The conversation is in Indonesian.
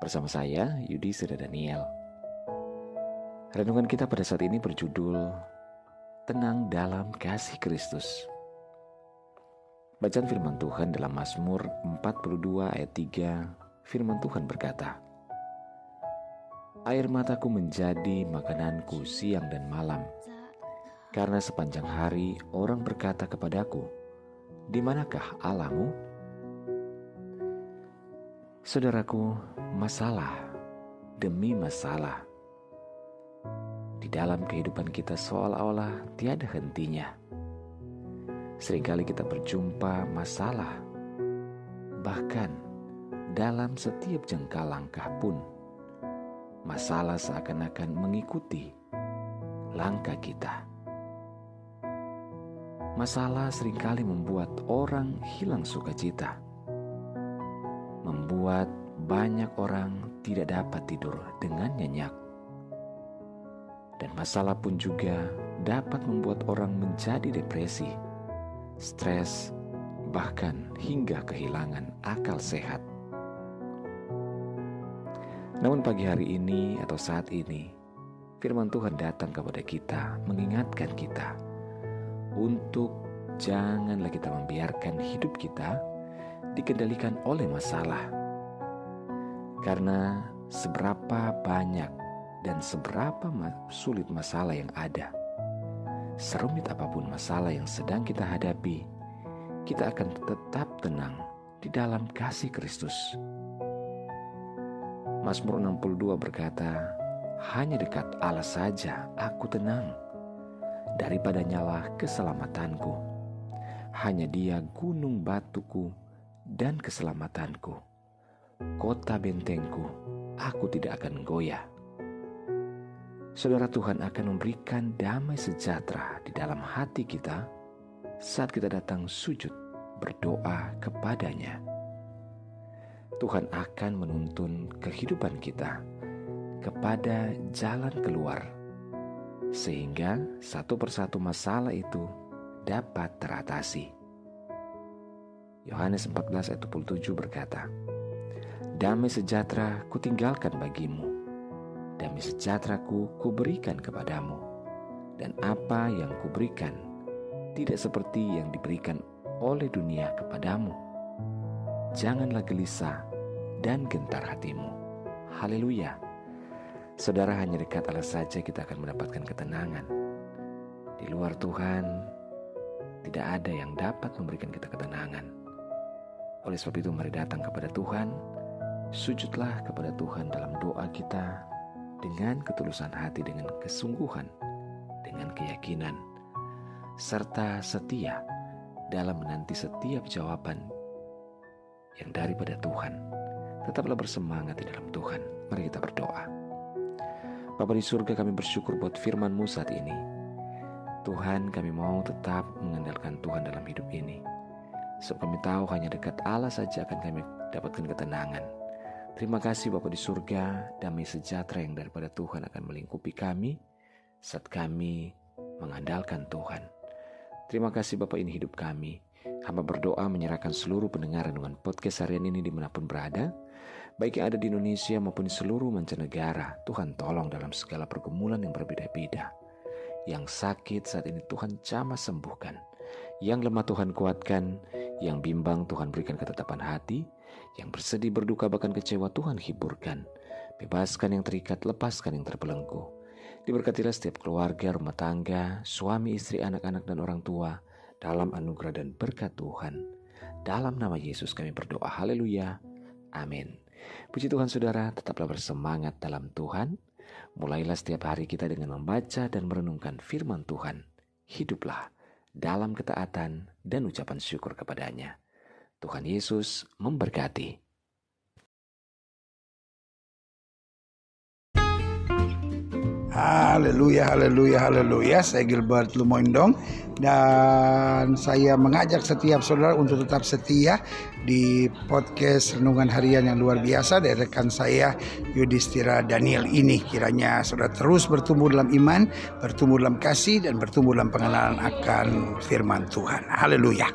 Bersama saya, Yudi Seda Daniel. Renungan kita pada saat ini berjudul Tenang dalam Kasih Kristus. Bacaan firman Tuhan dalam Mazmur 42 ayat 3, firman Tuhan berkata, Air mataku menjadi makananku siang dan malam, karena sepanjang hari orang berkata kepadaku, di manakah Allahmu? Saudaraku, masalah demi masalah di dalam kehidupan kita seolah-olah tiada hentinya. Seringkali kita berjumpa masalah, bahkan dalam setiap jengkal langkah pun, masalah seakan-akan mengikuti langkah kita. Masalah sering kali membuat orang hilang sukacita, membuat banyak orang tidak dapat tidur dengan nyenyak. Dan masalah pun juga dapat membuat orang menjadi depresi stres, bahkan hingga kehilangan akal sehat. Namun pagi hari ini atau saat ini, firman Tuhan datang kepada kita mengingatkan kita untuk janganlah kita membiarkan hidup kita dikendalikan oleh masalah. Karena seberapa banyak dan seberapa sulit masalah yang ada, serumit apa pun masalah yang sedang kita hadapi, kita akan tetap tenang di dalam kasih Kristus. Mazmur 62 berkata, hanya dekat Allah saja aku tenang. Daripada nyala keselamatanku. Hanya dia gunung batuku dan keselamatanku. Kota bentengku, aku tidak akan goyah. Saudara Tuhan akan memberikan damai sejahtera di dalam hati kita saat kita datang sujud berdoa kepadanya. Tuhan akan menuntun kehidupan kita kepada jalan keluar sehingga satu persatu masalah itu dapat teratasi. Yohanes 14 ayat 27 berkata, Damai sejahtera kutinggalkan bagimu, damai sejahteraku kuberikan kepadamu, dan apa yang kuberikan tidak seperti yang diberikan oleh dunia kepadamu. Janganlah gelisah dan gentar hatimu. Haleluya. Saudara hanya dekat Allah saja kita akan mendapatkan ketenangan. Di luar Tuhan, tidak ada yang dapat memberikan kita ketenangan. Oleh sebab itu mari datang kepada Tuhan, sujudlah kepada Tuhan dalam doa kita dengan ketulusan hati, dengan kesungguhan, dengan keyakinan, serta setia dalam menanti setiap jawaban yang daripada Tuhan. Tetaplah bersemangat di dalam Tuhan. Mari kita berdoa. Bapa di surga kami bersyukur buat firman-Mu saat ini. Tuhan kami mau tetap mengandalkan Tuhan dalam hidup ini. Sebab kami tahu hanya dekat Allah saja akan kami dapatkan ketenangan. Terima kasih Bapak di surga, damai sejahtera yang daripada Tuhan akan melingkupi kami saat kami mengandalkan Tuhan. Terima kasih Bapak ini hidup kami. Hamba berdoa menyerahkan seluruh pendengar dengan podcast harian ini di mana pun berada, baik yang ada di Indonesia maupun di seluruh mancanegara. Tuhan tolong dalam segala pergumulan yang berbeda-beda. Yang sakit saat ini Tuhan jamah sembuhkan. Yang lemah Tuhan kuatkan, yang bimbang Tuhan berikan ketetapan hati, yang bersedih berduka bahkan kecewa Tuhan hiburkan. Bebaskan yang terikat, lepaskan yang terbelenggu. Diberkatilah setiap keluarga, rumah tangga, suami, istri, anak-anak, dan orang tua dalam anugerah dan berkat Tuhan. Dalam nama Yesus kami berdoa. Haleluya. Amin. Puji Tuhan saudara, tetaplah bersemangat dalam Tuhan. Mulailah setiap hari kita dengan membaca dan merenungkan firman Tuhan. Hiduplah dalam ketaatan dan ucapan syukur kepadanya. Tuhan Yesus memberkati. Haleluya, haleluya, haleluya. Saya Gilbert Lumoindong dan saya mengajak setiap saudara untuk tetap setia di podcast Renungan Harian yang luar biasa dari rekan saya Yudhistira Daniel ini. Kiranya saudara terus bertumbuh dalam iman, bertumbuh dalam kasih dan bertumbuh dalam pengenalan akan firman Tuhan. Haleluya.